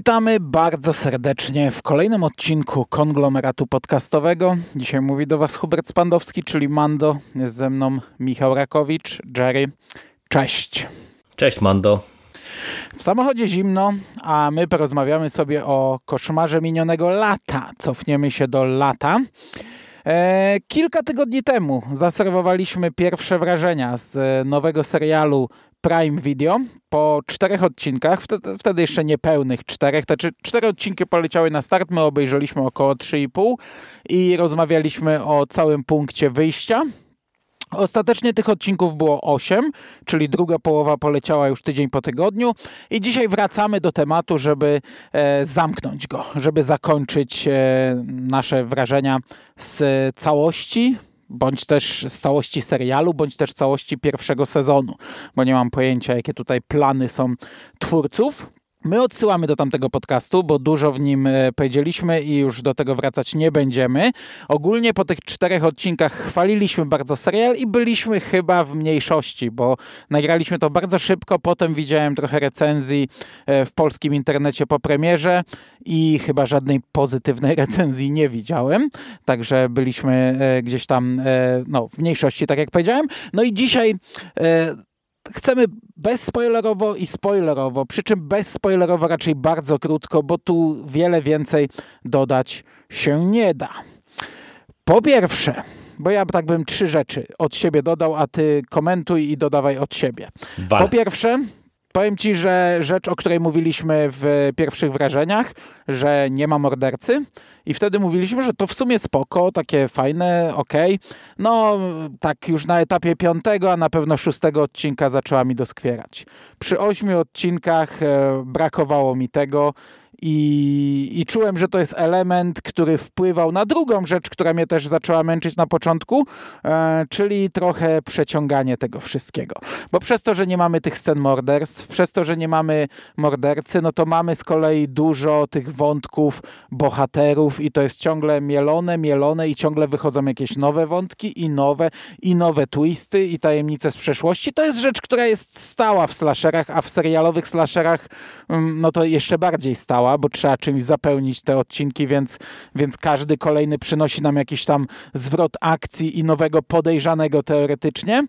Witamy bardzo serdecznie w kolejnym odcinku konglomeratu podcastowego. Dzisiaj mówi do Was Hubert Spandowski, czyli Mando. Jest ze mną Michał Rakowicz, Jerry. Cześć. Cześć Mando. W samochodzie zimno, a my porozmawiamy sobie o koszmarze minionego lata. Cofniemy się do lata. E, kilka tygodni temu zaserwowaliśmy pierwsze wrażenia z nowego serialu Prime Video po czterech odcinkach, wtedy, wtedy jeszcze niepełnych czterech, to znaczy cztery odcinki poleciały na start, my obejrzeliśmy około 3,5 i rozmawialiśmy o całym punkcie wyjścia. Ostatecznie tych odcinków było 8, czyli druga połowa poleciała już tydzień po tygodniu i dzisiaj wracamy do tematu, żeby e, zamknąć go, żeby zakończyć e, nasze wrażenia z całości, bądź też z całości serialu, bądź też całości pierwszego sezonu, bo nie mam pojęcia, jakie tutaj plany są twórców. My odsyłamy do tamtego podcastu, bo dużo w nim e, powiedzieliśmy i już do tego wracać nie będziemy. Ogólnie po tych czterech odcinkach chwaliliśmy bardzo serial i byliśmy chyba w mniejszości, bo nagraliśmy to bardzo szybko. Potem widziałem trochę recenzji e, w polskim internecie po premierze i chyba żadnej pozytywnej recenzji nie widziałem. Także byliśmy e, gdzieś tam no, w mniejszości, tak jak powiedziałem. No i dzisiaj chcemy bezspoilerowo i spoilerowo, przy czym bezspoilerowo raczej bardzo krótko, bo tu wiele więcej dodać się nie da. Po pierwsze, bo ja tak bym trzy rzeczy od siebie dodał, a ty komentuj i dodawaj od siebie. Po pierwsze, powiem ci, że rzecz, o której mówiliśmy w pierwszych wrażeniach, że nie ma mordercy, i wtedy mówiliśmy, że to w sumie spoko, takie fajne, ok. No, tak już na etapie piątego, a na pewno szóstego odcinka zaczęła mi doskwierać. Przy ośmiu odcinkach e, brakowało mi tego i, I czułem, że to jest element, który wpływał na drugą rzecz, która mnie też zaczęła męczyć na początku, e, czyli trochę przeciąganie tego wszystkiego. Bo przez to, że nie mamy tych scen morderstw, przez to, że nie mamy mordercy, no to mamy z kolei dużo tych wątków bohaterów i to jest ciągle mielone, mielone i ciągle wychodzą jakieś nowe wątki i nowe, i nowe twisty i tajemnice z przeszłości. To jest rzecz, która jest stała w slasherach, a w serialowych slasherach mm, no to jeszcze bardziej stała bo trzeba czymś zapełnić te odcinki, więc, więc każdy kolejny przynosi nam jakiś tam zwrot akcji i nowego podejrzanego teoretycznie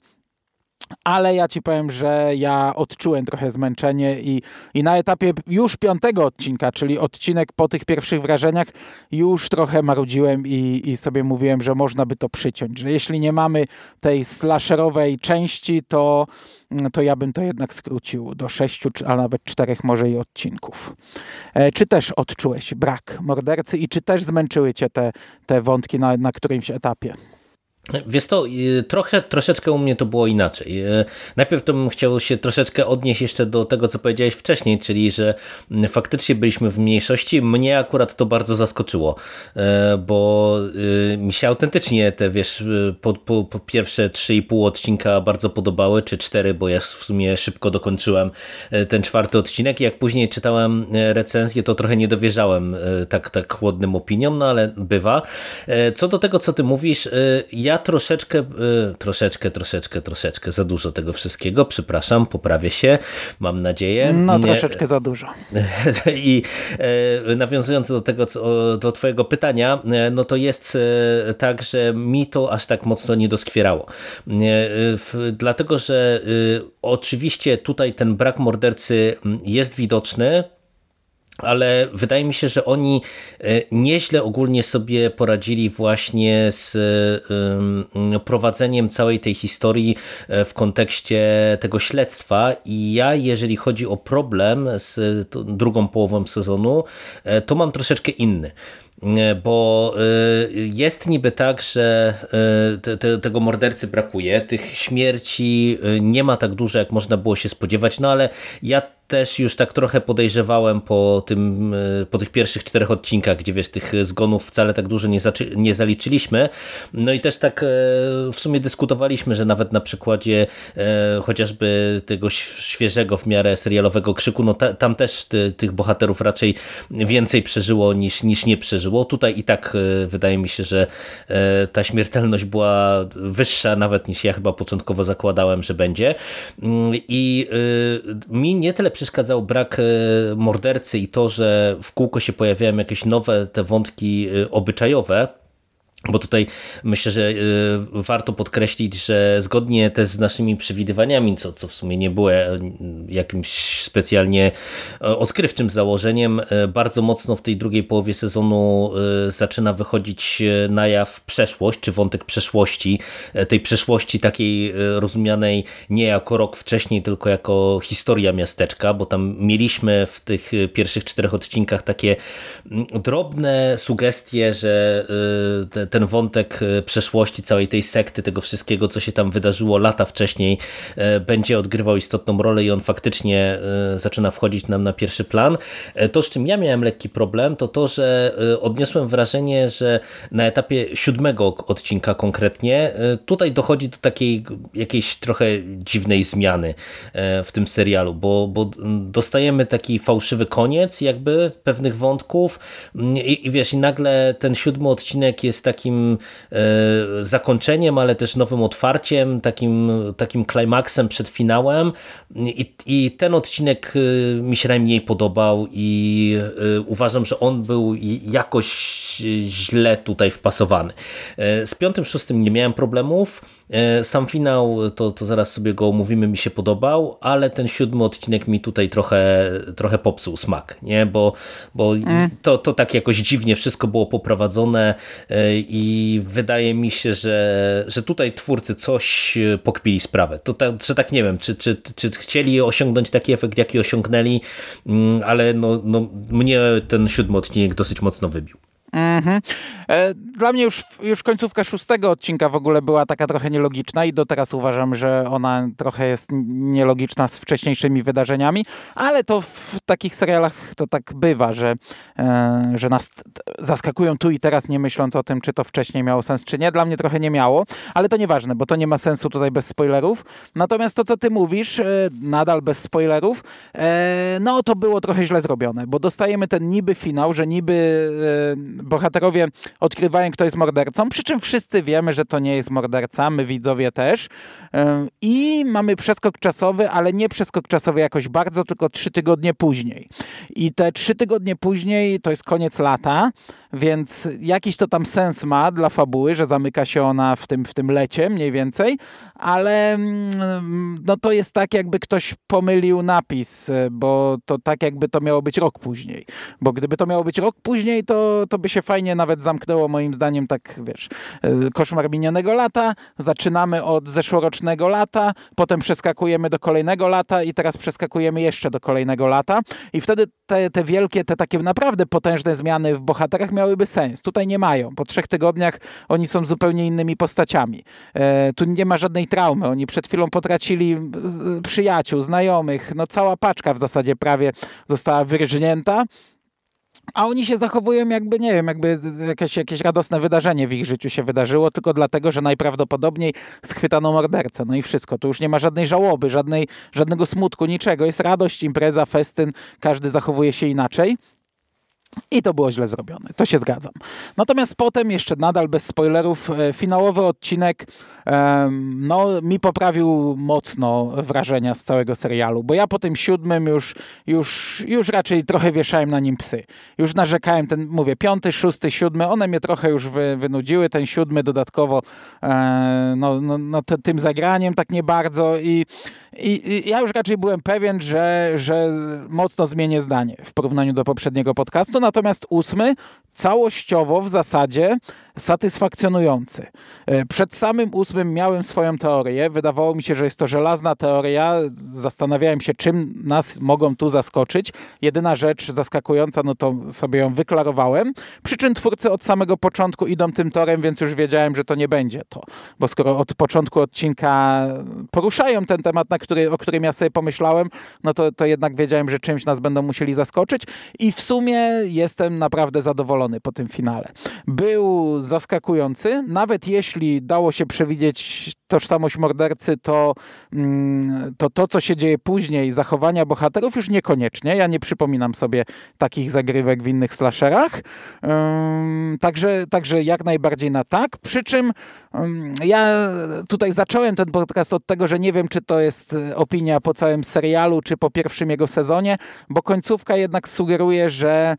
ale ja ci powiem, że ja odczułem trochę zmęczenie i, i na etapie już piątego odcinka, czyli odcinek po tych pierwszych wrażeniach, już trochę marudziłem i, i sobie mówiłem, że można by to przyciąć, że jeśli nie mamy tej slasherowej części, to, to ja bym to jednak skrócił do sześciu, a nawet czterech może i odcinków. E, czy też odczułeś brak mordercy i czy też zmęczyły cię te, te wątki na, na którymś etapie? Wiesz to, y, trochę, troszeczkę u mnie to było inaczej. Y, najpierw to bym chciał się troszeczkę odnieść jeszcze do tego, co powiedziałeś wcześniej, czyli, że mm, faktycznie byliśmy w mniejszości. Mnie akurat to bardzo zaskoczyło, y, bo mi się autentycznie te, wiesz, po, po, po pierwsze 3,5 odcinka bardzo podobały, czy 4, bo ja w sumie szybko dokończyłem ten czwarty odcinek i jak później czytałem recenzję, to trochę nie dowierzałem tak, tak chłodnym opiniom, no ale bywa. Co do tego, co ty mówisz, ja ja troszeczkę, y, troszeczkę, troszeczkę, troszeczkę za dużo tego wszystkiego, przepraszam, poprawię się, mam nadzieję. No troszeczkę za dużo. I e, nawiązując do tego, do twojego pytania, e, no to jest e, tak, że mi to aż tak mocno nie doskwierało. Dlatego, że oczywiście tutaj ten brak mordercy jest widoczny, ale wydaje mi się, że oni e, nieźle ogólnie sobie poradzili właśnie z prowadzeniem całej tej historii e, w kontekście tego śledztwa. I ja, jeżeli chodzi o problem z drugą połową sezonu, e, to mam troszeczkę inny. Bo jest niby tak, że te, te, tego mordercy brakuje, tych śmierci nie ma tak dużo, jak można było się spodziewać, no ale ja też już tak trochę podejrzewałem po, tym, e, po tych pierwszych czterech odcinkach, gdzie wiesz, tych zgonów wcale tak dużo nie, nie zaliczyliśmy. No i też tak e, w sumie dyskutowaliśmy, że nawet na przykładzie e, chociażby tego świeżego w miarę serialowego krzyku, no ta, tam też ty, tych bohaterów raczej więcej przeżyło niż, niż nie przeżyło. Tutaj i tak wydaje mi się, że ta śmiertelność była wyższa nawet niż ja chyba początkowo zakładałem, że będzie. Mm, I mi nie tyle przeszkadzał brak e, mordercy i to, że w kółko się pojawiają jakieś nowe te wątki e, obyczajowe, bo tutaj myślę, że y, warto podkreślić, że zgodnie też z naszymi przewidywaniami, co, co w sumie nie było e, jakimś specjalnie e, odkrywczym założeniem, e, bardzo mocno w tej drugiej połowie sezonu zaczyna wychodzić na jaw przeszłość, czy wątek przeszłości, tej przeszłości takiej rozumianej nie jako rok wcześniej, tylko jako historia miasteczka, bo tam mieliśmy w tych pierwszych czterech odcinkach takie mm, drobne sugestie, że te ten wątek e, przeszłości całej tej sekty, tego wszystkiego, co się tam wydarzyło lata wcześniej, e, będzie odgrywał istotną rolę i on faktycznie e, zaczyna wchodzić nam na pierwszy plan. To, z czym ja miałem lekki problem, to to, że odniosłem wrażenie, że na etapie siódmego odcinka konkretnie, tutaj dochodzi do takiej jakiejś trochę dziwnej zmiany w tym serialu, bo, bo dostajemy taki fałszywy koniec jakby pewnych wątków i, i wiesz, i nagle ten siódmy odcinek jest taki takim e, zakończeniem, ale też nowym otwarciem, takim, takim klimaksem przed finałem I, i ten odcinek e, mi się najmniej podobał i e, uważam, że on był jakoś źle tutaj wpasowany. Z piątym, szóstym nie miałem problemów, sam finał, to, to zaraz sobie go omówimy, mi się podobał, ale ten siódmy odcinek mi tutaj trochę, trochę popsuł smak, nie? bo, bo to, to tak jakoś dziwnie wszystko było poprowadzone e, i wydaje mi się, że, że tutaj twórcy coś pokpili sprawę. To tak, że tak nie wiem, czy, czy, czy chcieli osiągnąć taki efekt, jaki osiągnęli, mm, ale no, no, mnie ten siódmy odcinek dosyć mocno wybił. Mhm. E, dla mnie już, już końcówka szóstego odcinka w ogóle była taka trochę nielogiczna i do teraz uważam, że ona trochę jest nielogiczna z wcześniejszymi wydarzeniami, ale to w takich serialach to tak bywa, że, e, że nas zaskakują tu i teraz nie myśląc o tym, czy to wcześniej miało sens, czy nie. Dla mnie trochę nie miało, ale to nieważne, bo to nie ma sensu tutaj bez spoilerów. Natomiast to, co ty mówisz, e, nadal bez spoilerów, no to było trochę źle zrobione, bo dostajemy ten niby finał, że niby bohaterowie odkrywają, kto jest mordercą, przy czym wszyscy wiemy, że to nie jest morderca, my widzowie też. I mamy przeskok czasowy, ale nie przeskok czasowy jakoś bardzo, tylko trzy tygodnie później. I te trzy tygodnie później to jest koniec lata, więc jakiś to tam sens ma dla fabuły, że zamyka się ona w tym, w tym lecie mniej więcej, ale mm, no to jest tak, jakby ktoś pomylił napis, bo to tak jakby to miało być rok później. Bo gdyby to miało być rok później, to, to by się fajnie nawet zamknęło moim zdaniem tak, wiesz, y, koszmar minionego lata, zaczynamy od zeszłorocznego lata, potem przeskakujemy do kolejnego lata i teraz przeskakujemy jeszcze do kolejnego lata i wtedy te, te wielkie, te takie naprawdę potężne zmiany w bohaterach miałyby sens. Tutaj nie mają. Po trzech tygodniach oni są zupełnie innymi postaciami. E, tu nie ma żadnej traumy. Oni przed chwilą potracili przyjaciół, znajomych. No cała paczka w zasadzie prawie została wyrżnięta. A oni się zachowują jakby, nie wiem, jakby jakieś, jakieś radosne wydarzenie w ich życiu się wydarzyło, tylko dlatego, że najprawdopodobniej schwytano mordercę. No i wszystko. Tu już nie ma żadnej żałoby, żadnej, żadnego smutku, niczego. Jest radość, impreza, festyn, każdy zachowuje się inaczej. I to było źle zrobione, to się zgadzam. Natomiast potem, jeszcze nadal bez spoilerów, e, finałowy odcinek no, mi poprawił mocno wrażenia z całego serialu, bo ja po tym siódmym już, już, już raczej trochę wieszałem na nim psy. Już narzekałem, ten, mówię, piąty, szósty, siódmy, one mnie trochę już wy, wynudziły, ten siódmy dodatkowo e, no, no, no tym zagraniem tak nie bardzo i, i, i, ja już raczej byłem pewien, że, że mocno zmienię zdanie w porównaniu do poprzedniego podcastu, natomiast ósmy całościowo w zasadzie satysfakcjonujący. E, przed samym ósmym miałem swoją teorię. Wydawało mi się, że jest to żelazna teoria. Zastanawiałem się, czym nas mogą tu zaskoczyć. Jedyna rzecz zaskakująca, no to sobie ją wyklarowałem. Przy czym twórcy od samego początku idą tym torem, więc już wiedziałem, że to nie będzie to. Bo skoro od początku odcinka poruszają ten temat, na który, o którym ja sobie pomyślałem, no to, to jednak wiedziałem, że czymś nas będą musieli zaskoczyć. I w sumie jestem naprawdę zadowolony po tym finale. Był zaskakujący, nawet jeśli dało się przewidzieć tożsamość mordercy, to, mm, to to, co się dzieje później, zachowania bohaterów już niekoniecznie. Ja nie przypominam sobie takich zagrywek w innych slasherach. Także, także jak najbardziej na tak. Przy czym ja tutaj zacząłem ten podcast od tego, że nie wiem, czy to jest opinia po całym serialu, czy po pierwszym jego sezonie, bo końcówka jednak sugeruje, że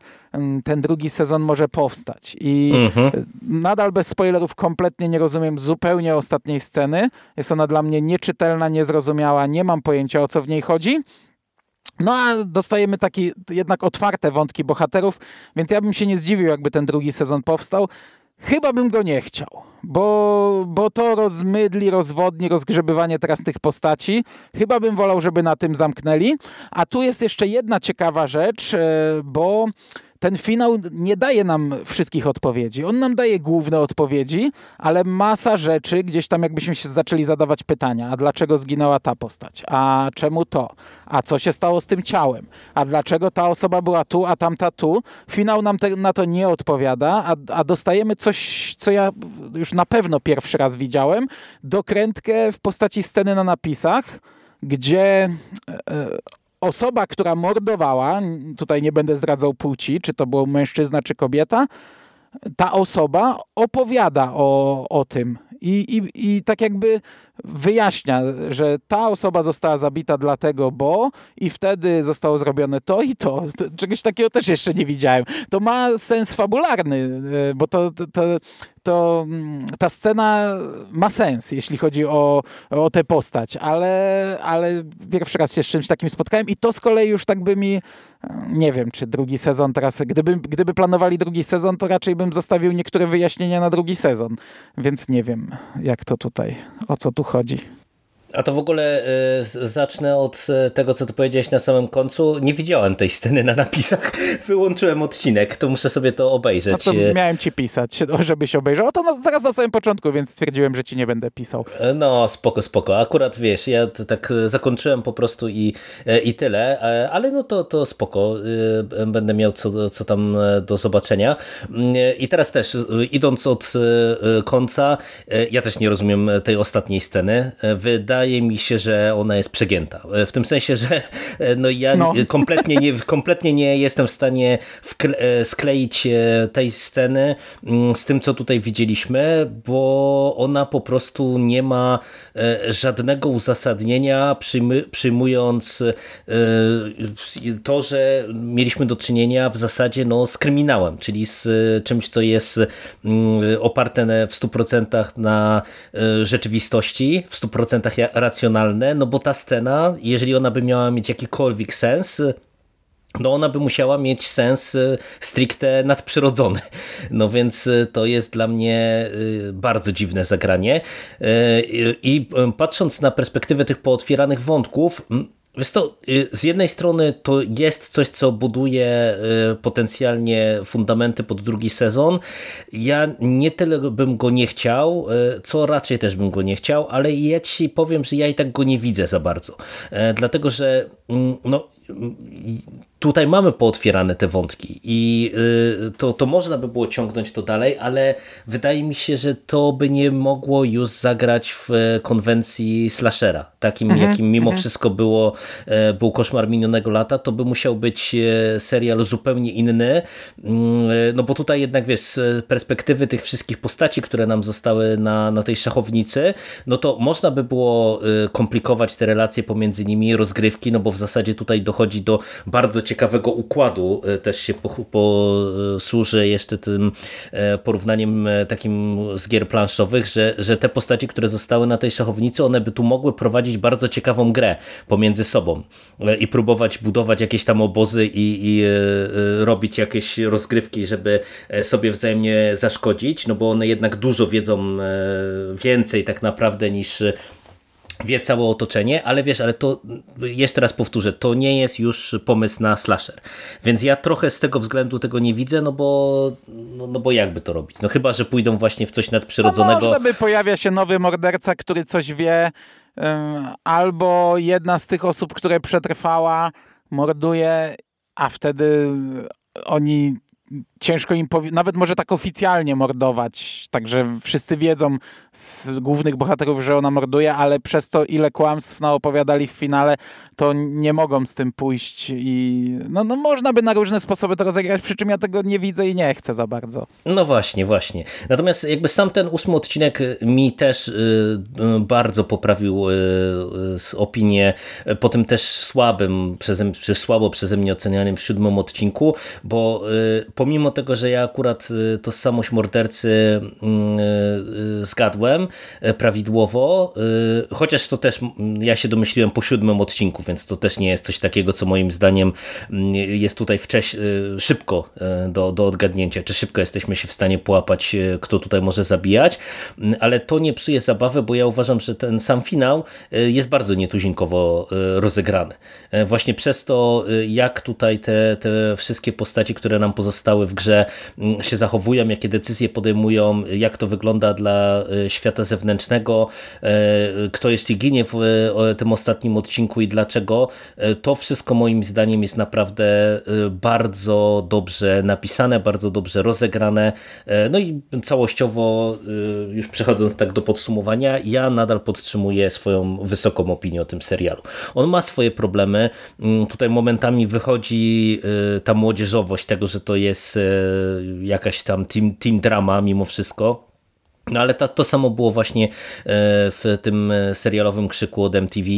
ten drugi sezon może powstać. I mhm. nadal bez spoilerów kompletnie nie rozumiem zupełnie ostatniej sceny. Jest ona dla mnie nieczytelna, niezrozumiała, nie mam pojęcia o co w niej chodzi. No a dostajemy takie jednak otwarte wątki bohaterów, więc ja bym się nie zdziwił, jakby ten drugi sezon powstał. Chyba bym go nie chciał, bo, bo to rozmydli, rozwodni, rozgrzebywanie teraz tych postaci. Chyba bym wolał, żeby na tym zamknęli. A tu jest jeszcze jedna ciekawa rzecz, e, bo ten finał nie daje nam wszystkich odpowiedzi. On nam daje główne odpowiedzi, ale masa rzeczy, gdzieś tam jakbyśmy się zaczęli zadawać pytania, a dlaczego zginęła ta postać? A czemu to? A co się stało z tym ciałem? A dlaczego ta osoba była tu, a tamta tu? Finał nam te, na to nie odpowiada, a, a dostajemy coś, co ja już na pewno pierwszy raz widziałem, dokrętkę w postaci sceny na napisach, gdzie e, osoba, która mordowała, tutaj nie będę zdradzał płci, czy to był mężczyzna, czy kobieta, ta osoba opowiada o, o tym i, i, i tak jakby wyjaśnia, że ta osoba została zabita dlatego, bo i wtedy zostało zrobione to i to. Czegoś takiego też jeszcze nie widziałem. To ma sens fabularny, e, bo to, to, to mm, ta scena ma sens, jeśli chodzi o, o tę postać, ale, ale pierwszy raz się z czymś takim spotkałem i to z kolei już tak by mi, e, nie wiem, czy drugi sezon teraz, gdyby, gdyby planowali drugi sezon, to raczej bym zostawił niektóre wyjaśnienia na drugi sezon, więc nie wiem, jak to tutaj, o co tu chodzi. A to w ogóle y, zacznę od e, tego, co ty powiedziałeś na samym końcu. Nie widziałem tej sceny na napisach. Wyłączyłem odcinek, to muszę sobie to obejrzeć. No to miałem ci pisać, żebyś obejrzał. To zaraz na samym początku, więc stwierdziłem, że ci nie będę pisał. No, spoko, spoko. Akurat wiesz, ja tak zakończyłem po prostu i, i tyle, ale no to, to spoko. Będę miał co, co tam do zobaczenia. I teraz też, idąc od końca, ja też nie rozumiem tej ostatniej sceny. Wydaje wydaje mi się, że ona jest przegięta. W tym sensie, że e, no ja no. Kompletnie, nie, kompletnie nie jestem w stanie e, skleić e, tej sceny mm, z tym, co tutaj widzieliśmy, bo ona po prostu nie ma żadnego uzasadnienia, przyjmując to, że mieliśmy do czynienia w zasadzie no, z kryminałem, czyli z czymś, co jest mm, oparte w 100% na rzeczywistości, w 100% racjonalne, no bo ta scena, jeżeli ona by miała mieć jakikolwiek sens, no ona by musiała mieć sens y, stricte nadprzyrodzony. No więc y, to jest dla mnie y, bardzo dziwne zagranie. I patrząc na perspektywę tych pootwieranych wątków, Wiesz to, y, z jednej strony to jest coś, co buduje y, potencjalnie fundamenty pod drugi sezon. Ja nie tyle bym go nie chciał, y, co raczej też bym go nie chciał, ale ja ci powiem, że ja i tak go nie widzę za bardzo. E, dlatego, że mm, no, tutaj mamy pootwierane te wątki i y, to, to można by było ciągnąć to dalej, ale wydaje mi się, że to by nie mogło już zagrać w konwencji slashera, takim mhm, jakim mimo mhm. wszystko było, e, był Koszmar minionego lata, to by musiał być e, serial zupełnie inny, mm, e, no bo tutaj jednak wiesz, z perspektywy tych wszystkich postaci, które nam zostały na, na tej szachownicy, no to można by było komplikować te relacje pomiędzy nimi, rozgrywki, no bo w zasadzie tutaj dochodzi do bardzo ciekawego ciekawego układu e, też się posłużę jeszcze tym e, porównaniem e, takim z gier planszowych, że, że te postaci, które zostały na tej szachownicy, one by tu mogły prowadzić bardzo ciekawą grę pomiędzy sobą i próbować budować jakieś tam obozy i, i robić jakieś rozgrywki, żeby sobie wzajemnie zaszkodzić, no bo one jednak dużo wiedzą więcej tak naprawdę niż wie całe otoczenie, ale wiesz, ale to jeszcze raz powtórzę, to nie jest już pomysł na slasher. Więc ja trochę z tego względu tego nie widzę, no bo, no, no bo jakby to robić? No chyba, że pójdą właśnie w coś nadprzyrodzonego. No można by pojawia się nowy morderca, który coś wie, albo jedna z tych osób, które przetrwała, morduje, a wtedy oni ciężko im, nawet może tak oficjalnie mordować, także wszyscy wiedzą z głównych bohaterów, że ona morduje, ale przez to ile kłamstw naopowiadali w finale, to nie mogą z tym pójść i no, no można by na różne sposoby to rozegrać, przy czym ja tego nie widzę i nie chcę za bardzo. No właśnie, właśnie. Natomiast jakby sam ten ósmy odcinek mi też y, y, bardzo poprawił y, opinię po tym też słabym, przeze, czy słabo przeze mnie ocenianym siódmym odcinku, bo pomimo tego, że ja akurat tożsamość mordercy zgadłem prawidłowo, chociaż to też ja się domyśliłem po siódmym odcinku, więc to też nie jest coś takiego, co moim zdaniem jest tutaj wcześniej, szybko do, do odgadnięcia, czy szybko jesteśmy się w stanie połapać, kto tutaj może zabijać, ale to nie psuje zabawy, bo ja uważam, że ten sam finał jest bardzo nietuzinkowo rozegrany. Właśnie przez to, jak tutaj te, te wszystkie postaci, które nam pozostały w grze się zachowują, jakie decyzje podejmują, jak to wygląda dla świata zewnętrznego, kto jeszcze ginie w tym ostatnim odcinku i dlaczego, to wszystko moim zdaniem jest naprawdę bardzo dobrze napisane, bardzo dobrze rozegrane, no i całościowo już przechodząc tak do podsumowania, ja nadal podtrzymuję swoją wysoką opinię o tym serialu. On ma swoje problemy, mm, tutaj momentami wychodzi ta młodzieżowość tego, że to jest jakaś tam teen, teen drama mimo wszystko, no ale to, to samo było właśnie e, w tym e, serialowym krzyku od MTV.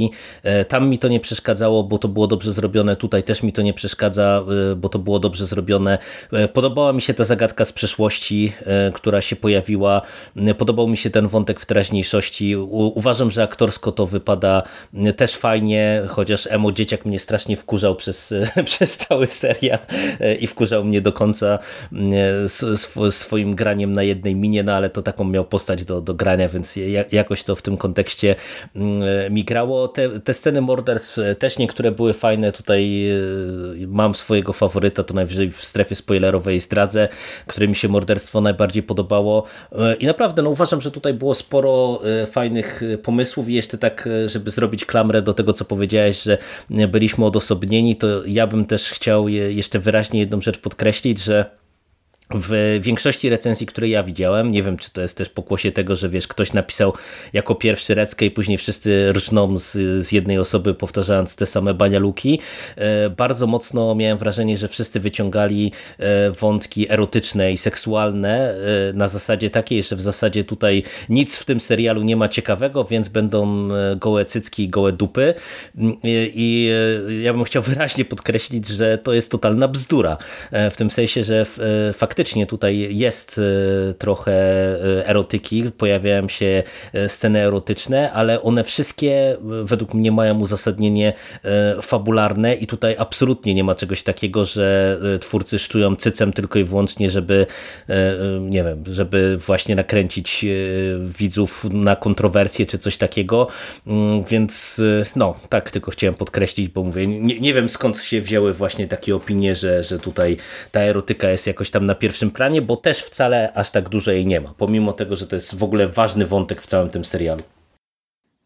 E, tam mi to nie przeszkadzało, bo to było dobrze zrobione. Tutaj też mi to nie przeszkadza, bo to było dobrze zrobione. Podobała mi się ta zagadka z przeszłości, która się pojawiła. Podobał mi się ten wątek w teraźniejszości. Uważam, że aktorsko to wypada też fajnie, chociaż emo dzieciak mnie strasznie wkurzał przez, przez cały serial i wkurzał mnie do końca swoim graniem na jednej minie, no ale to taką miał postać do, do grania, więc jakoś to w tym kontekście mm, mi grało. Te, te sceny morderstw e, też niektóre były fajne. Tutaj e, mam swojego faworyta, to najwyżej w strefie spoilerowej zdradzę, które mi się morderstwo najbardziej podobało. E, I naprawdę no, uważam, że tutaj było sporo fajnych pomysłów i jeszcze tak, żeby zrobić klamrę do tego, co powiedziałeś, że byliśmy odosobnieni, to ja bym też chciał jeszcze wyraźnie jedną rzecz podkreślić, że w większości recenzji, które ja widziałem, nie wiem, czy to jest też pokłosie tego, że wiesz, ktoś napisał jako pierwszy reckę i później wszyscy rżną z, z jednej osoby, powtarzając te same banialuki. E, bardzo mocno miałem wrażenie, że wszyscy wyciągali e, wątki erotyczne i seksualne e, na zasadzie takiej, że w zasadzie tutaj nic w tym serialu nie ma ciekawego, więc będą gołe cycki i gołe dupy. I ja bym chciał wyraźnie podkreślić, że to jest totalna bzdura. W tym sensie, że faktycznie faktycznie tutaj jest e, trochę e, erotyki, pojawiają się e, sceny erotyczne, ale one wszystkie według mnie mają uzasadnienie fabularne i tutaj absolutnie nie ma czegoś takiego, że twórcy szczują cycem tylko i wyłącznie, żeby nie wiem, żeby właśnie nakręcić widzów na kontrowersję czy coś takiego, mm, więc no, tak tylko chciałem podkreślić, bo mówię, nie, nie wiem skąd się wzięły właśnie takie opinie, że, że tutaj ta erotyka jest jakoś tam na pierwszym planie, bo też wcale aż tak dużo jej nie ma, pomimo tego, że to jest w ogóle ważny wątek w całym tym serialu.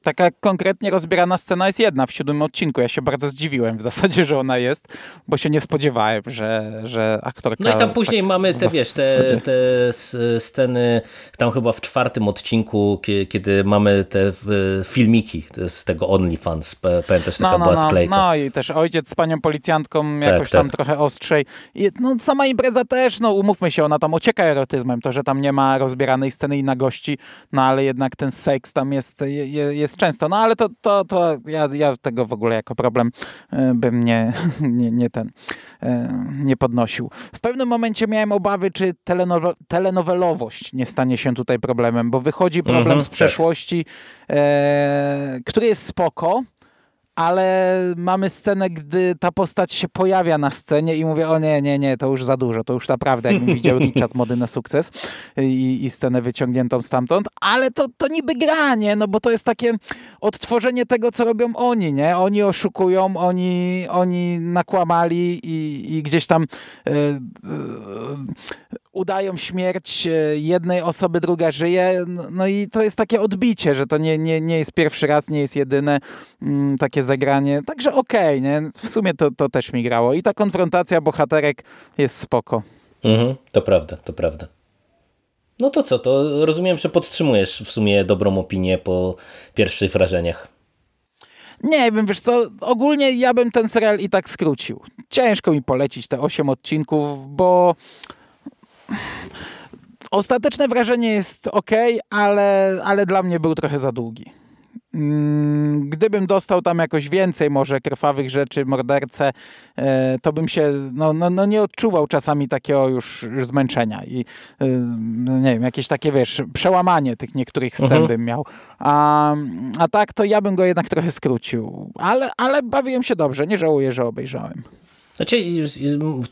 Taka konkretnie rozbierana scena jest jedna w siódmym odcinku. Ja się bardzo zdziwiłem w zasadzie, że ona jest, bo się nie spodziewałem, że, że aktorka... No i tam później tak mamy te, wiesz, te, te sceny, tam chyba w czwartym odcinku, kiedy mamy te filmiki z tego OnlyFans, pamiętasz, taka no, no, była sklejka. No i też ojciec z panią policjantką jakoś tak, tam tak. trochę ostrzej. I, no sama impreza też, no umówmy się, ona tam ocieka erotyzmem, to, że tam nie ma rozbieranej sceny i na gości, no ale jednak ten seks tam jest, jest jest często, no ale to, to, to ja, ja tego w ogóle jako problem e, bym nie, nie, nie ten e, nie podnosił. W pewnym momencie miałem obawy, czy telenowe, telenowelowość nie stanie się tutaj problemem, bo wychodzi problem mhm, z tak. przeszłości, e, który jest spoko, ale mamy scenę, gdy ta postać się pojawia na scenie i mówię, o nie, nie, nie, to już za dużo, to już naprawdę, jakbym widział Richa z Mody na sukces i, i scenę wyciągniętą stamtąd, ale to, to niby gra, nie, no bo to jest takie odtworzenie tego, co robią oni, nie, oni oszukują, oni, oni nakłamali i, i gdzieś tam e, e, udają śmierć e, jednej osoby, druga żyje, no i to jest takie odbicie, że to nie, nie, nie jest pierwszy raz, nie jest jedyne mm, takie zagranie, także okej, okay, nie? w sumie to, to też mi grało i ta konfrontacja bohaterek jest spoko. Mhm, to prawda, to prawda. No to co, to rozumiem, że podtrzymujesz w sumie dobrą opinię po pierwszych wrażeniach. Nie wiem, wiesz co, ogólnie ja bym ten serial i tak skrócił. Ciężko mi polecić te 8 odcinków, bo ostateczne wrażenie jest ok, ale, ale dla mnie był trochę za długi. Mm, gdybym dostał tam jakoś więcej może krwawych rzeczy, mordercę, e, to bym się no, no, no nie odczuwał czasami takiego już, już zmęczenia i e, nie wiem, jakieś takie wiesz, przełamanie tych niektórych scen mhm. bym miał. A, a tak to ja bym go jednak trochę skrócił, ale, ale bawiłem się dobrze, nie żałuję, że obejrzałem. Znaczy,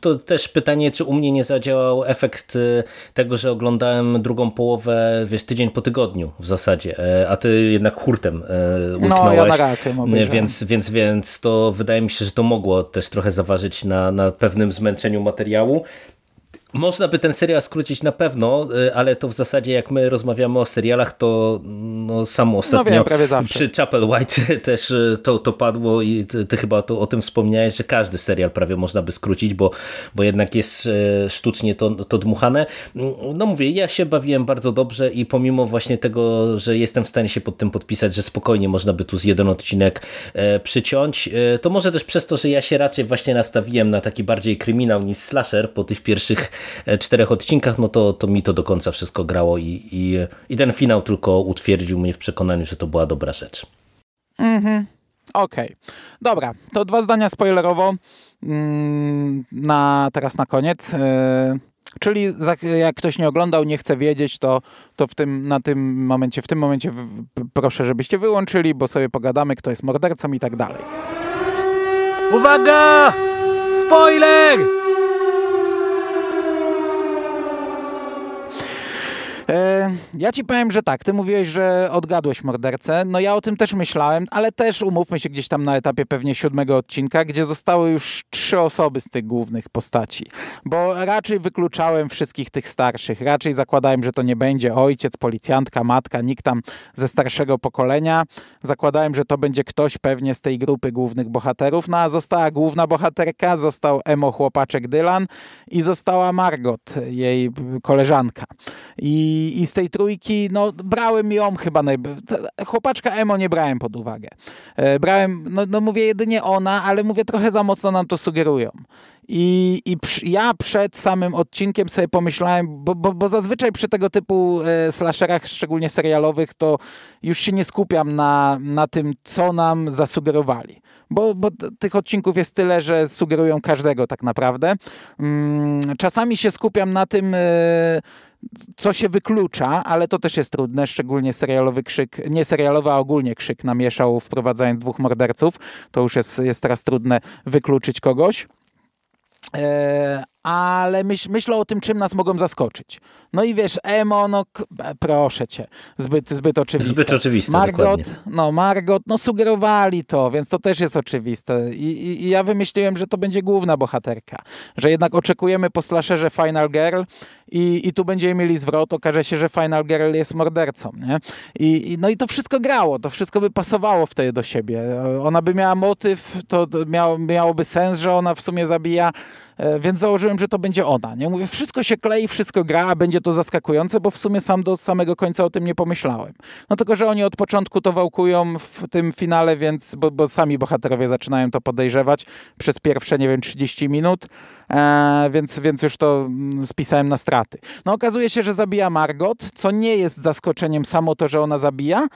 to też pytanie, czy u mnie nie zadziałał efekt y, tego, że oglądałem drugą połowę, wiesz, tydzień po tygodniu w zasadzie, e, a ty jednak hurtem utknąłeś. No, ja na raz więc, więc, więc to wydaje mi się, że to mogło też trochę zaważyć na, na pewnym zmęczeniu materiału. Można by ten serial skrócić na pewno, y, ale to w zasadzie jak my rozmawiamy o serialach, to no, samo no ostatnio no przy Chapel White też y, to, to padło i ty, ty chyba to, o tym wspomniałeś, że każdy serial prawie można by skrócić, bo, bo jednak jest y, sztucznie to, to dmuchane. No mówię, ja się bawiłem bardzo dobrze i pomimo właśnie tego, że jestem w stanie się pod tym podpisać, że spokojnie można by tu z jeden odcinek e, przyciąć, e, to może też przez to, że ja się raczej właśnie nastawiłem na taki bardziej kryminał niż slasher po tych pierwszych czterech odcinkach, no to, to mi to do końca wszystko grało i, i, i ten finał tylko utwierdził mnie w przekonaniu, że to była dobra rzecz. Mhm. Okej. Okay. Dobra, to dwa zdania spoilerowo mm, na, teraz na koniec. E, czyli jak ktoś nie oglądał, nie chce wiedzieć, to, to w tym, na tym momencie, w tym momencie proszę, żebyście wyłączyli, bo sobie pogadamy, kto jest mordercą i tak dalej. Uwaga! Spoiler! Ja ci powiem, że tak, ty mówiłeś, że odgadłeś mordercę. No ja o tym też myślałem, ale też umówmy się gdzieś tam na etapie pewnie siódmego odcinka, gdzie zostały już trzy osoby z tych głównych postaci. Bo raczej wykluczałem wszystkich tych starszych. Raczej zakładałem, że to nie będzie ojciec, policjantka, matka, nikt tam ze starszego pokolenia. Zakładałem, że to będzie ktoś pewnie z tej grupy głównych bohaterów. No a została główna bohaterka, został emo chłopaczek Dylan i została Margot, jej koleżanka. I z tej trójki, no brałem ją chyba, najbardziej. chłopaczka Emo nie brałem pod uwagę. E, brałem, no, no mówię jedynie ona, ale mówię trochę za mocno nam to sugerują. I, i przy, ja przed samym odcinkiem sobie pomyślałem, bo, bo, bo zazwyczaj przy tego typu e, slasherach, szczególnie serialowych, to już się nie skupiam na, na tym, co nam zasugerowali. Bo, bo tych odcinków jest tyle, że sugerują każdego tak naprawdę. Mm, czasami się skupiam na tym, e, co się wyklucza, ale to też jest trudne, szczególnie serialowy krzyk, nie serialowy, a ogólnie krzyk namieszał wprowadzając dwóch morderców. To już jest, jest teraz trudne wykluczyć kogoś. E, ale myśl, myślę o tym, czym nas mogą zaskoczyć. No i wiesz, emo, no proszę cię, zbyt, zbyt oczywiste. Zbyt oczywiste, Margot, dokładnie. no Margot, no sugerowali to, więc to też jest oczywiste. I, i, I, ja wymyśliłem, że to będzie główna bohaterka, że jednak oczekujemy po slasherze Final Girl i, i tu będziemy mieli zwrot, okaże się, że Final Girl jest mordercą, nie? I, i no i to wszystko grało, to wszystko by pasowało wtedy do siebie. Ona by miała motyw, to miało, miałoby sens, że ona w sumie zabija, e, więc założyłem że to będzie ona. Nie mówię, wszystko się klei, wszystko gra, a będzie to zaskakujące, bo w sumie sam do samego końca o tym nie pomyślałem. No tylko, że oni od początku to wałkują w tym finale, więc, bo, bo sami bohaterowie zaczynają to podejrzewać przez pierwsze, nie wiem, 30 minut, więc, więc już to mm, spisałem na straty. No okazuje się, że zabija Margot, co nie jest zaskoczeniem samo to, że ona zabija,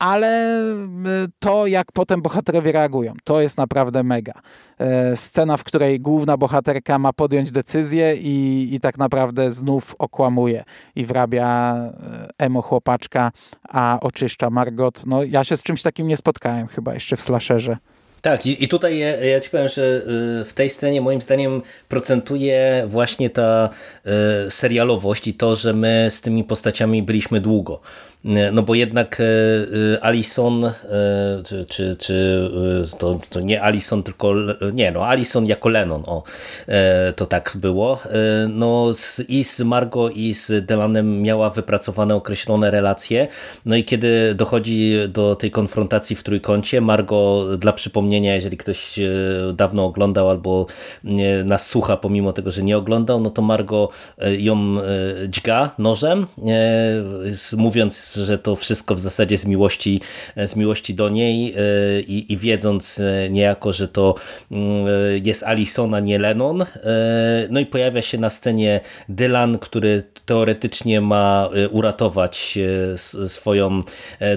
ale y, to, jak potem bohaterowie reagują, to jest naprawdę mega. E, scena, w której główna bohaterka ma podjąć decyzję i, i tak naprawdę znów okłamuje i wrabia e, emo chłopaczka, a oczyszcza Margot. No, ja się z czymś takim nie spotkałem chyba jeszcze w slasherze. Tak, i, tutaj ja, ja, ci powiem, że y, w tej scenie moim zdaniem procentuje właśnie ta y, serialowość i to, że my z tymi postaciami byliśmy długo. No bo jednak Alison, czy, czy, czy to, to nie Alison, tylko nie, no Alison jako Lennon, o, to tak było. No i z Margo i z Delanem miała wypracowane określone relacje, no i kiedy dochodzi do tej konfrontacji w trójkącie, Margo dla przypomnienia, jeżeli ktoś dawno oglądał albo nas słucha, pomimo tego, że nie oglądał, no to Margo ją dźga nożem, mówiąc, że to wszystko w zasadzie z miłości, z miłości do niej i, i wiedząc niejako, że to mm, jest Alison, a nie Lennon. No i pojawia się na scenie Dylan, który teoretycznie ma uratować swoją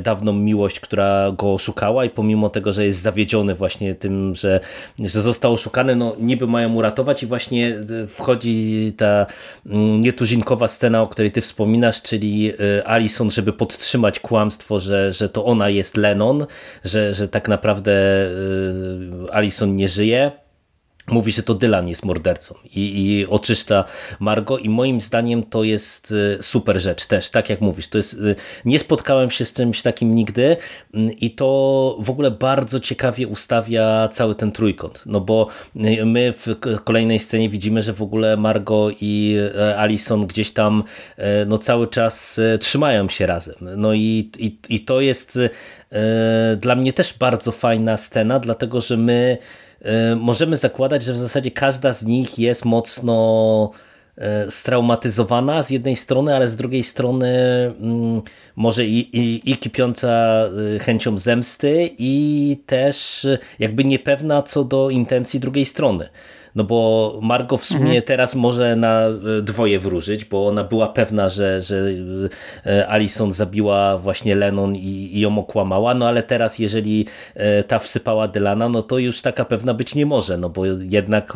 dawną miłość, która go oszukała i pomimo tego, że jest zawiedziony właśnie tym, że, że został oszukany, no niby mają uratować i właśnie wchodzi ta mm, nietuzinkowa scena, o której ty wspominasz, czyli Alison, żeby podtrzymać kłamstwo, że, że to ona jest Lennon, że, że tak naprawdę Alison nie żyje mówi, że to Dylan jest mordercą i, i oczyszcza Margo i moim zdaniem to jest y, super rzecz też, tak jak mówisz, to jest, y, nie spotkałem się z czymś takim nigdy mm, i to w ogóle bardzo ciekawie ustawia cały ten trójkąt, no bo y, my w kolejnej scenie widzimy, że w ogóle Margo i Alison gdzieś tam no cały czas trzymają się razem, no i, i, i to jest dla mnie też bardzo fajna scena, dlatego, że my E, możemy zakładać, że w zasadzie każda z nich jest mocno e, straumatyzowana z jednej strony, ale z drugiej strony mm, może i, i, i kipiąca e, chęcią zemsty i też jakby niepewna co do intencji drugiej strony no bo Margo w sumie mhm. teraz może na e, dwoje wróżyć, bo ona była pewna, że, że e, Alison zabiła właśnie Lennon i, i ją okłamała, no ale teraz jeżeli e, ta wsypała Dylana, no to już taka pewna być nie może, no bo jednak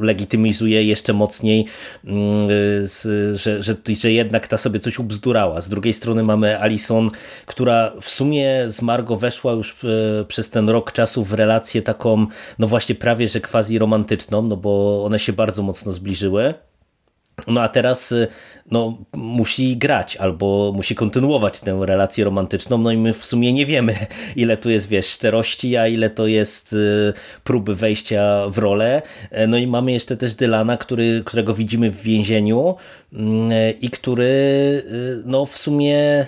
legitymizuje jeszcze mocniej, mm, że, że, że jednak ta sobie coś ubzdurała. Z drugiej strony mamy Alison, która w sumie z Margo weszła już przez ten rok czasu w relację taką, no właśnie prawie, że quasi romantyczną, no bo one się bardzo mocno zbliżyły. No a teraz y, no, musi grać albo musi kontynuować tę relację romantyczną, no i my w sumie nie wiemy, ile tu jest, wiesz, szczerości, a ile to jest y, próby wejścia w rolę. E, no i mamy jeszcze też Dylana, który, którego widzimy w więzieniu i który y, no w sumie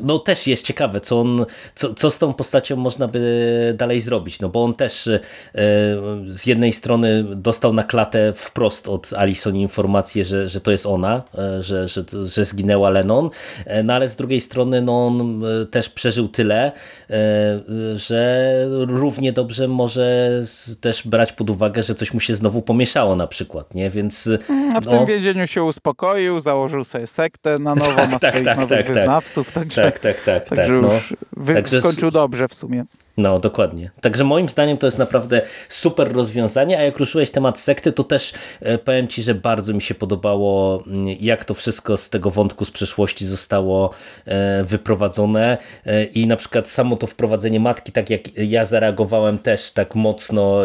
no też jest ciekawe, co, on, co, co z tą postacią można by dalej zrobić, no bo on też z jednej strony dostał na klatę wprost od Alison informację, że, że to jest ona, E, że, że, że zginęła Lennon, e, no ale z drugiej strony no, on e, też przeżył tyle, że równie dobrze może też brać pod uwagę, że coś mu się znowu pomieszało na przykład, nie? Więc... Mm, a w no... tym więzieniu się uspokoił, założył sobie sektę na nowo, tak, ma tak, swoich tak, nowych tak, tak. wyznawców, także, tak, tak, tak, także tak, no. już wy, także... skończył dobrze w sumie. No, dokładnie. Także moim zdaniem to jest naprawdę super rozwiązanie, a jak ruszyłeś temat sekty, to też e, powiem Ci, że bardzo mi się podobało, mm, jak to wszystko z tego wątku z przeszłości zostało e, wyprowadzone e, i na przykład samo to wprowadzenie matki, tak jak ja zareagowałem też tak mocno,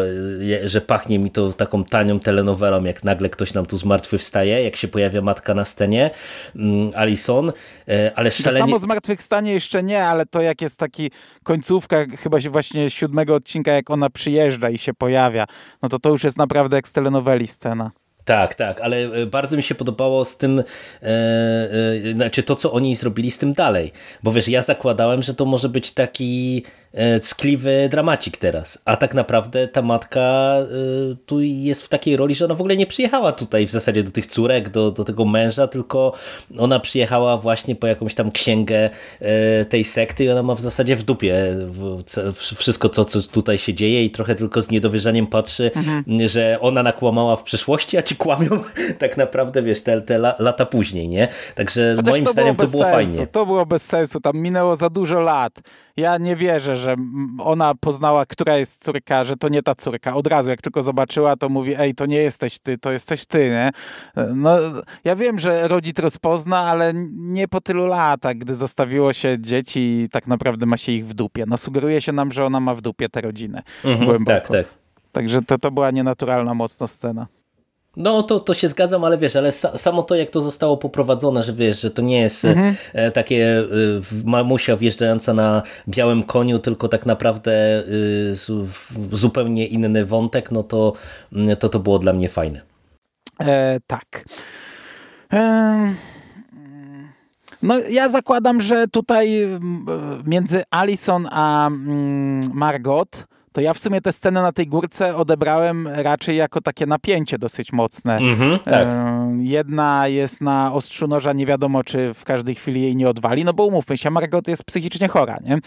że pachnie mi to taką tanią telenowelą, jak nagle ktoś nam tu zmartwychwstaje, jak się pojawia matka na scenie, mm, Alison, ale szalenie... To samo zmartwychwstanie jeszcze nie, ale to jak jest taki końcówka, chyba właśnie siódmego odcinka, jak ona przyjeżdża i się pojawia, no to to już jest naprawdę jak z telenoweli scena. Tak, tak, ale e, bardzo mi się podobało z tym, e, e, znaczy to, co oni zrobili z tym dalej. Bo wiesz, ja zakładałem, że to może być taki ckliwy dramacik teraz. A tak naprawdę ta matka e, tu jest w takiej roli, że ona w ogóle nie przyjechała tutaj w zasadzie do tych córek, do, do tego męża, tylko ona przyjechała właśnie po jakąś tam księgę e, tej sekty i ona ma w zasadzie w dupie wszystko to, co tutaj się dzieje i trochę tylko z niedowierzaniem patrzy, mhm. że ona nakłamała w przeszłości, a ci kłamią tak naprawdę, wiesz, te, te lata później, nie? Także Chociaż moim zdaniem to było sensu. fajnie. To było bez sensu, tam minęło za dużo lat. Ja nie wierzę, że ona poznała, która jest córka, że to nie ta córka. Od razu, jak tylko zobaczyła, to mówi, ej, to nie jesteś ty, to jesteś ty, nie? No, ja wiem, że rodzic rozpozna, ale nie po tylu latach, gdy zostawiło się dzieci i tak naprawdę ma się ich w dupie. No sugeruje się nam, że ona ma w dupie tę rodzinę. Mhm, tak, tak. Także to, to była nienaturalna mocno scena. No to, to się zgadzam, ale wiesz, ale samo to jak to zostało poprowadzone, że wiesz, że to nie jest mhm. E, takie e, mamusia wjeżdżająca na białym koniu, tylko tak naprawdę e, zupełnie inny wątek, no to mm, to, to było dla mnie fajne. E, tak. E, no ja zakładam, że tutaj między Alison a mm, Margot to ja w sumie tę scenę na tej górce odebrałem raczej jako takie napięcie dosyć mocne. Mm-hmm, tak. Jedna jest na ostrzu noża, nie wiadomo, czy w każdej chwili jej nie odwali, no bo umówmy się, Margot jest psychicznie chora, nie?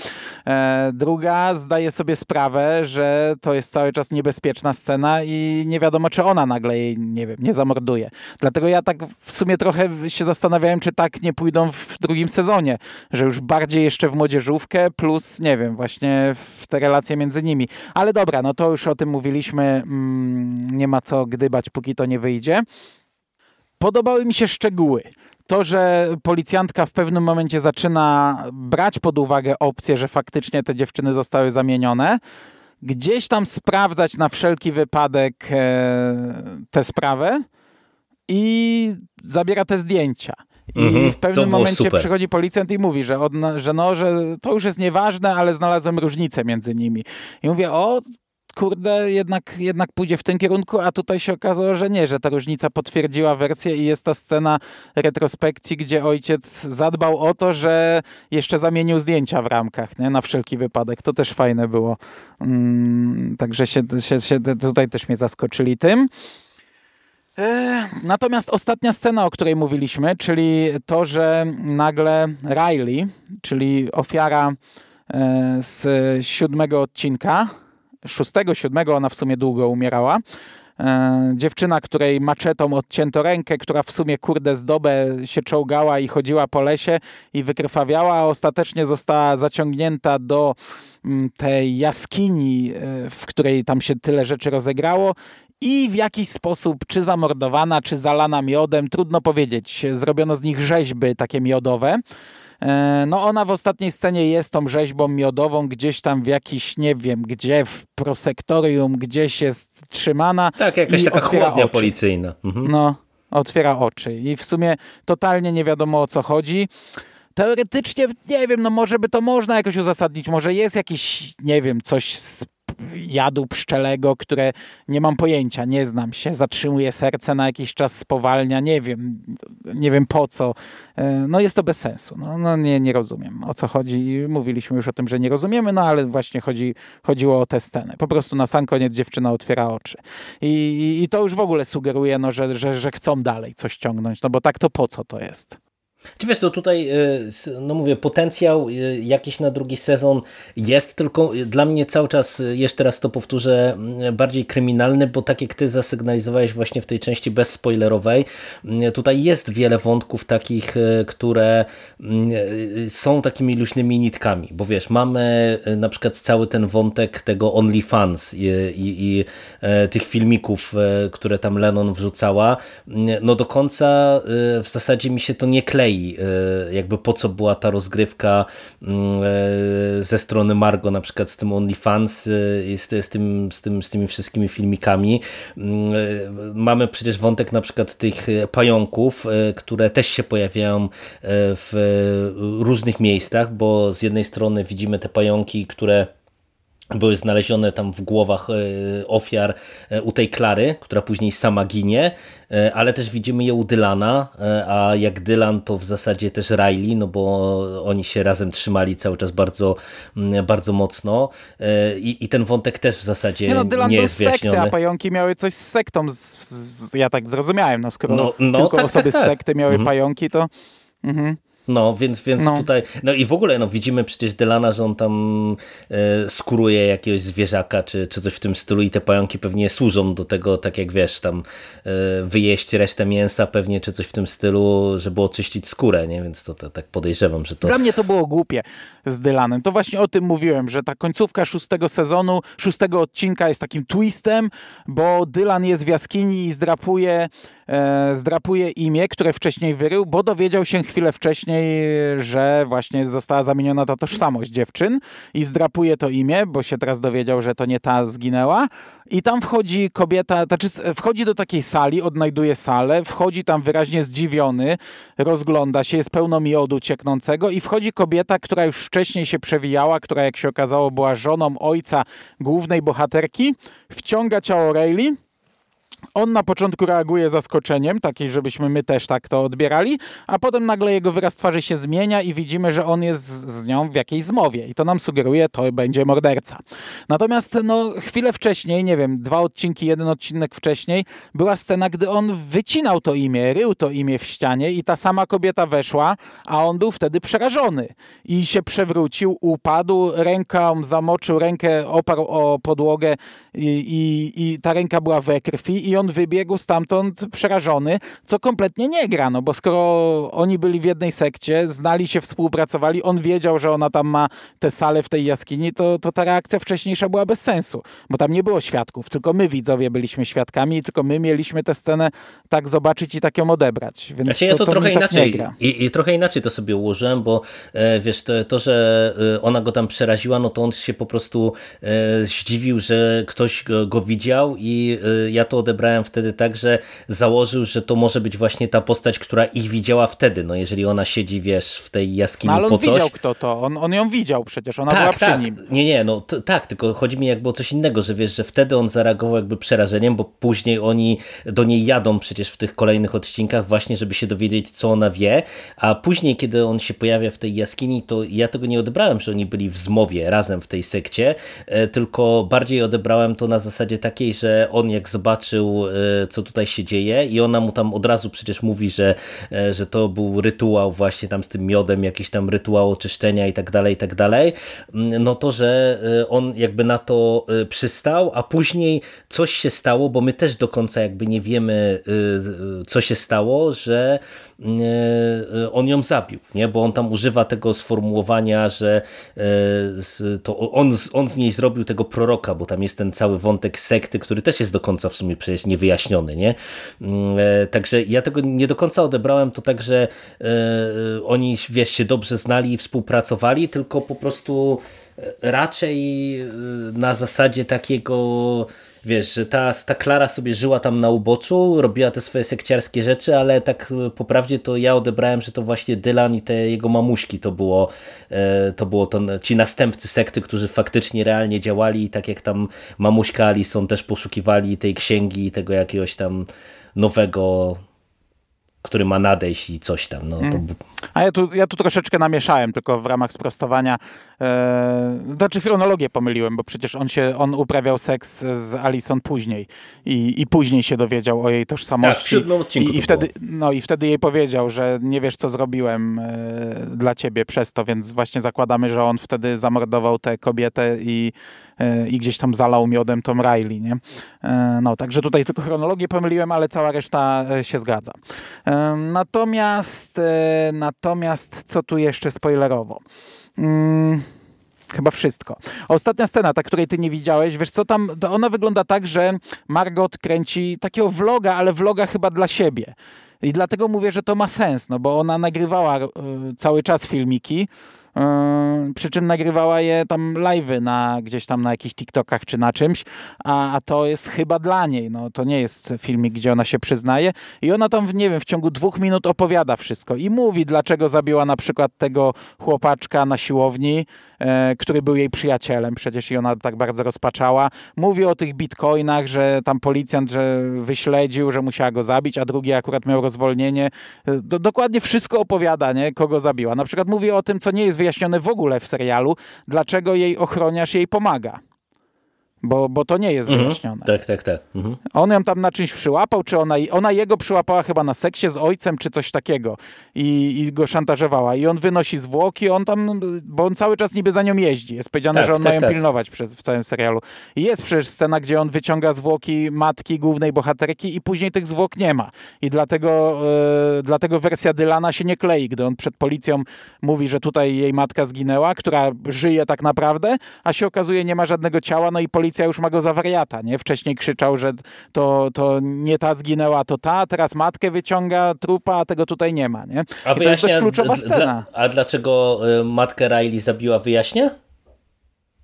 E, druga zdaje sobie sprawę, że to jest cały czas niebezpieczna scena i nie wiadomo, czy ona nagle jej, nie wiem, nie zamorduje. Dlatego ja tak w sumie trochę się zastanawiałem, czy tak nie pójdą w drugim sezonie, że już bardziej jeszcze w młodzieżówkę, plus, nie wiem, właśnie w te relacje między nimi. Ale dobra, no to już o tym mówiliśmy. Mm, nie ma co gdybać, póki to nie wyjdzie. Podobały mi się szczegóły. To, że policjantka w pewnym momencie zaczyna brać pod uwagę opcję, że faktycznie te dziewczyny zostały zamienione, gdzieś tam sprawdzać na wszelki wypadek e, tę sprawę i zabiera te zdjęcia. I mhm, w pewnym momencie super. przychodzi policjant i mówi, że, od, że, no, że to już jest nieważne, ale znalazłem różnicę między nimi. I mówię, o, kurde, jednak, jednak pójdzie w tym kierunku, a tutaj się okazało, że nie, że ta różnica potwierdziła wersję i jest ta scena retrospekcji, gdzie ojciec zadbał o to, że jeszcze zamienił zdjęcia w ramkach, nie? na wszelki wypadek. To też fajne było. Mm, także się, się, się tutaj też mnie zaskoczyli tym. E, natomiast ostatnia scena, o której mówiliśmy, czyli to, że nagle Riley, czyli ofiara e, z siódmego odcinka, szóstego, siódmego, ona w sumie długo umierała, e, dziewczyna, której maczetą odcięto rękę, która w sumie kurde z dobę się czołgała i chodziła po lesie i wykrwawiała, a ostatecznie została zaciągnięta do mm, tej jaskini, w której tam się tyle rzeczy rozegrało i w jakiś sposób, czy zamordowana, czy zalana miodem, trudno powiedzieć. Zrobiono z nich rzeźby takie miodowe. E, no ona w ostatniej scenie jest tą rzeźbą miodową, gdzieś tam w jakiś, nie wiem gdzie, w prosektorium, gdzieś jest trzymana. Tak, jakaś taka chłodnia oczy. policyjna. Mhm. No, otwiera oczy i w sumie totalnie nie wiadomo o co chodzi. Teoretycznie, nie wiem, no może by to można jakoś uzasadnić, może jest jakiś, nie wiem, coś z jadu pszczelego, które nie mam pojęcia, nie znam się, zatrzymuje serce na jakiś czas, spowalnia, nie wiem, nie wiem po co. E, no jest to bez sensu. No, no nie, nie rozumiem o co chodzi. Mówiliśmy już o tym, że nie rozumiemy, no ale właśnie chodzi, chodziło o tę scenę. Po prostu na sam koniec dziewczyna otwiera oczy. I, i, to już w ogóle sugeruje, no, że, że, że chcą dalej coś ciągnąć, no bo tak to po co to jest? Czy wiesz, to tutaj, y, no mówię, potencjał y, jakiś na drugi sezon jest, tylko dla mnie cały czas, jeszcze raz to powtórzę, bardziej kryminalny, bo tak jak ty zasygnalizowałeś właśnie w tej części bezspoilerowej, tutaj jest wiele wątków takich, które są takimi luźnymi nitkami, bo wiesz, mamy na przykład cały ten wątek tego OnlyFans i, i, i e, tych filmików, e, które tam Lennon wrzucała, no do końca w zasadzie mi się to nie klei E, jakby po co była ta rozgrywka mm, e, ze strony Margo na przykład z tym OnlyFans, z, z, tym, z, tym, z tymi wszystkimi filmikami. Mm, e, mamy przecież wątek na przykład tych pająków, które też się pojawiają w różnych miejscach, bo z jednej strony widzimy te pająki, które były znalezione tam w głowach e, ofiar e, u tej Klary, która później sama ginie, e, ale też widzimy je u Dylana, a jak Dylan to w zasadzie też Riley, no bo oni się razem trzymali cały czas bardzo, bardzo mocno i, i ten wątek też w zasadzie nie, no, Dylan nie jest wyjaśniony. Sekty, a pająki miały coś z sektą, z, z, ja tak zrozumiałem, no skoro no, no, tylko tak, osoby tak, tak. z sekty miały mhm. pająki, to... Mhm. No, więc, więc no. tutaj, no i w ogóle no, widzimy przecież Delana, że on tam e, skuruje jakiegoś zwierzaka, czy, czy coś w tym stylu i te pająki pewnie służą do tego, tak jak wiesz, tam e, wyjeść resztę mięsa pewnie, czy coś w tym stylu, żeby oczyścić skórę, nie? Więc to, to tak podejrzewam, że to... Dla mnie to było głupie z Dylanem. To właśnie o tym mówiłem, że ta końcówka szóstego sezonu, szóstego odcinka jest takim twistem, bo Dylan jest w jaskini i zdrapuje zdrapuje imię, które wcześniej wyrył, bo dowiedział się chwilę wcześniej, że właśnie została zamieniona ta tożsamość dziewczyn i zdrapuje to imię, bo się teraz dowiedział, że to nie ta zginęła. I tam wchodzi kobieta, znaczy wchodzi do takiej sali, odnajduje salę, wchodzi tam wyraźnie zdziwiony, rozgląda się, jest pełno miodu cieknącego i wchodzi kobieta, która już wcześniej się przewijała, która jak się okazało była żoną ojca głównej bohaterki, wciąga ciało Rayleigh on na początku reaguje zaskoczeniem, takiej, żebyśmy my też tak to odbierali, a potem nagle jego wyraz twarzy się zmienia i widzimy, że on jest z nią w jakiejś zmowie i to nam sugeruje, to będzie morderca. Natomiast no, chwilę wcześniej, nie wiem, dwa odcinki, jeden odcinek wcześniej, była scena, gdy on wycinał to imię, rył to imię w ścianie i ta sama kobieta weszła, a on był wtedy przerażony i się przewrócił, upadł, ręką zamoczył, rękę oparł o podłogę i, i, i ta ręka była we krwi i on wybiegł stamtąd przerażony, co kompletnie nie gra, no bo skoro oni byli w jednej sekcie, znali się, współpracowali, on wiedział, że ona tam ma tę salę w tej jaskini, to, to ta reakcja wcześniejsza była bez sensu, bo tam nie było świadków, tylko my widzowie byliśmy świadkami i tylko my mieliśmy tę scenę tak zobaczyć i tak ją odebrać. Więc znaczy, to, ja to, to trochę tak inaczej i, i, trochę inaczej to sobie ułożyłem, bo e, wiesz, to, to, że e, ona go tam przeraziła, no to on się po prostu e, zdziwił, że ktoś go, go widział i e, ja to odebrałem odebrałem wtedy tak, że założył, że to może być właśnie ta postać, która ich widziała wtedy, no jeżeli ona siedzi, wiesz, w tej jaskini no, ale on po coś. widział kto to, on, on ją widział przecież, ona tak, była przy tak. nim. Nie, nie, no tak, tylko chodzi mi jakby o coś innego, że wiesz, że wtedy on zareagował jakby przerażeniem, bo później oni do niej jadą przecież w tych kolejnych odcinkach właśnie, żeby się dowiedzieć, co ona wie, a później, kiedy on się pojawia w tej jaskini, to ja tego nie odebrałem, że oni byli w zmowie razem w tej sekcie, e, tylko bardziej odebrałem to na zasadzie takiej, że on jak zobaczył E, co tutaj się dzieje i ona mu tam od razu przecież mówi, że, e, że to był rytuał właśnie tam z tym miodem, jakiś tam rytuał oczyszczenia i tak dalej, i tak dalej, mm, no to, że e, on jakby na to przystał, a później coś się stało, bo my też do końca jakby nie wiemy, co się stało, że on ją zabił, nie? bo on tam używa tego sformułowania, że e, to on, on z niej zrobił tego proroka, bo tam jest ten cały wątek sekty, który też jest do końca w sumie przecież niewyjaśniony. Nie? Mm, e, także ja tego nie do końca odebrałem, to tak, że oni wiesz, się dobrze znali i współpracowali, tylko po prostu raczej na zasadzie takiego wiesz, że ta, ta Klara sobie żyła tam na uboczu, robiła te swoje sekciarskie rzeczy, ale tak e, po prawdzie to ja odebrałem, że to właśnie Dylan i te jego mamuśki to było, e, to było to, ci następcy sekty, którzy faktycznie realnie działali i tak jak tam mamuśka Alison też poszukiwali tej księgi i tego jakiegoś tam nowego który ma nadejść i coś tam. No, to... Mm. A ja tu, ja tu troszeczkę namieszałem, tylko w ramach sprostowania. E, znaczy chronologię pomyliłem, bo przecież on się, on uprawiał seks z Alison później i, i później się dowiedział o jej tożsamości. Tak, I, i wtedy, no, I wtedy jej powiedział, że nie wiesz, co zrobiłem e, dla ciebie przez to, więc właśnie zakładamy, że on wtedy zamordował tę kobietę i i gdzieś tam zalał miodem Tom Riley, nie? E, no, także tutaj tylko chronologię pomyliłem, ale cała reszta e, się zgadza. Natomiast, natomiast co tu jeszcze spoilerowo? Hmm. Chyba wszystko. Ostatnia scena, ta, której ty nie widziałeś, wiesz co tam, ona wygląda tak, że Margot kręci takiego vloga, ale vloga chyba dla siebie. I dlatego mówię, że to ma sens, no bo ona nagrywała cały czas filmiki, Yy, przy czym nagrywała je tam live'y na, gdzieś tam na jakichś TikTokach czy na czymś, a, a to jest chyba dla niej. No, to nie jest filmik, gdzie ona się przyznaje i ona tam, nie wiem, w ciągu dwóch minut opowiada wszystko i mówi, dlaczego zabiła na przykład tego chłopaczka na siłowni, e, który był jej przyjacielem przecież i ona tak bardzo rozpaczała. Mówi o tych bitcoinach, że tam policjant, że wyśledził, że musiała go zabić, a drugi akurat miał rozwolnienie. E, do, dokładnie wszystko opowiada, nie? kogo zabiła. Na przykład mówi o tym, co nie jest wyjaśnione w ogóle w serialu, dlaczego jej ochroniarz jej pomaga. Bo, bo to nie jest mhm. wyjaśnione. Tak, tak, tak. Mhm. On ją tam na czymś przyłapał, czy ona, ona jego przyłapała chyba na seksie z ojcem, czy coś takiego i, i go szantażowała. I on wynosi zwłoki, on tam, bo on cały czas niby za nią jeździ. Jest powiedziane, tak, że on tak, ma ją tak. pilnować przez, w całym serialu. I jest przecież scena, gdzie on wyciąga zwłoki matki głównej bohaterki i później tych zwłok nie ma. I dlatego, e, dlatego wersja Dylana się nie klei, gdy on przed policją mówi, że tutaj jej matka zginęła, która żyje tak naprawdę, a się okazuje, nie ma żadnego ciała, no i policja policja już ma go za wariata, nie? Wcześniej krzyczał, że to, to nie ta zginęła, to ta, teraz matkę wyciąga trupa, a tego tutaj nie ma, nie? A I to jest wyjaśnia, kluczowa scena. Dla, a dlaczego y, matkę Riley zabiła, wyjaśnia?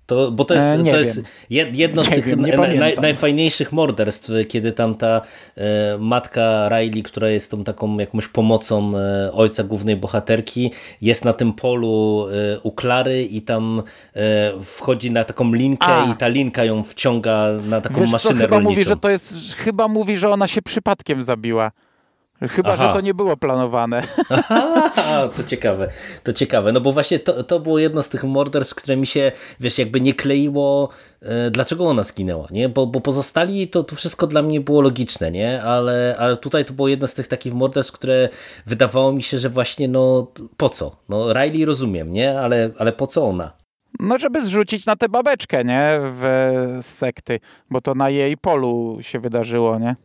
To, bo to jest, E, to jest jed- jedno z Nie tych wiem, naj, najfajniejszych morderstw, kiedy tam ta e, matka Riley, która jest tą taką jakąś pomocą e, ojca głównej bohaterki, jest na tym polu e, u Klary i tam e, wchodzi na taką linkę A. i ta linka ją wciąga na taką Wiesz co, maszynę chyba rolniczą. mówi, że to jest, chyba mówi, że ona się przypadkiem zabiła. Chyba, Aha. że to nie było planowane. A, to ciekawe, to ciekawe, no bo właśnie to, to było jedno z tych morderstw, które mi się, wiesz, jakby nie kleiło, e, dlaczego ona zginęła, nie? Bo, bo pozostali, to, to wszystko dla mnie było logiczne, nie? Ale, ale tutaj to było jedno z tych takich morderstw, które wydawało mi się, że właśnie, no po co? No Riley rozumiem, nie? Ale, ale po co ona? No, żeby zrzucić na tę babeczkę, nie? W sekty, bo to na jej polu się wydarzyło, nie?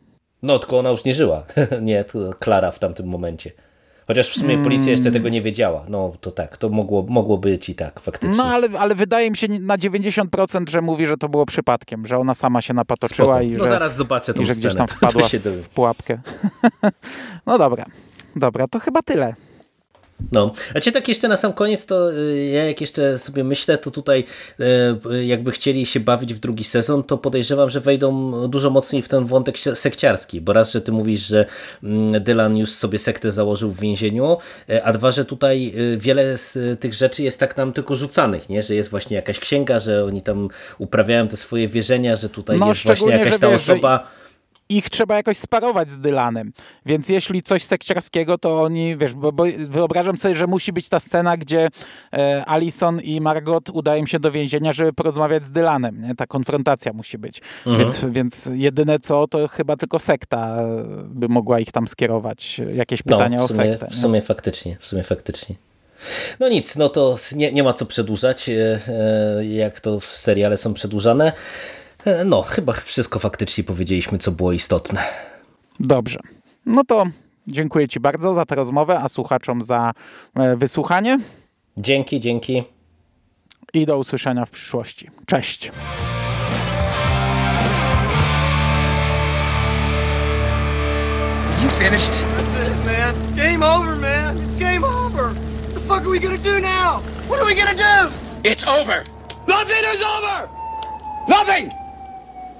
No, tylko ona już nie żyła, nie, to Klara w tamtym momencie. Chociaż w sumie policja jeszcze tego nie wiedziała. No to tak, to mogło, mogło być i tak, faktycznie. No, ale, ale wydaje mi się na 90%, że mówi, że to było przypadkiem, że ona sama się napatoczyła Spoko. i no że, zaraz zobaczę tą i że gdzieś tam to wpadła w pułapkę. no dobra, dobra, to chyba tyle. No, a cię tak jeszcze na sam koniec, to y, ja jak jeszcze sobie myślę, to tutaj y, jakby chcieli się bawić w drugi sezon, to podejrzewam, że wejdą dużo mocniej w ten wątek se- sekciarski, bo raz, że ty mówisz, że mm, Dylan już sobie sektę założył w więzieniu, y, a dwa, że tutaj y, wiele z y, tych rzeczy jest tak nam tylko rzucanych, nie? że jest właśnie jakaś księga, że oni tam uprawiają te swoje wierzenia, że tutaj No, jest właśnie jakaś ta wiesz, że osoba... ich trzeba jakoś sparować z Dylanem. Więc jeśli coś sekciarskiego, to oni, wiesz, bo, bo wyobrażam sobie, że musi być ta scena, gdzie e, Alison i Margot udają się do więzienia, żeby porozmawiać z Dylanem, nie? Ta konfrontacja musi być. Mhm. Więc, więc jedyne co, to chyba tylko sekta e, by mogła ich tam skierować, jakieś pytania no, o w sumie, sektę. W nie? sumie faktycznie, w sumie faktycznie. No nic, no to nie, nie ma co przedłużać, e, e, jak to w seriale są przedłużane. E, No, chyba wszystko faktycznie powiedzieliśmy, co było istotne. Dobrze. No to dziękuję Ci bardzo za tę rozmowę, a słuchaczom za e, wysłuchanie Dzięki, dzięki. i do usłyszenia w przyszłości. Cześć. You finished? That's it, man. Game over, man. It's game over. What the fuck are we gonna do now? What are we gonna do? It's over! Nothing is over! Nothing!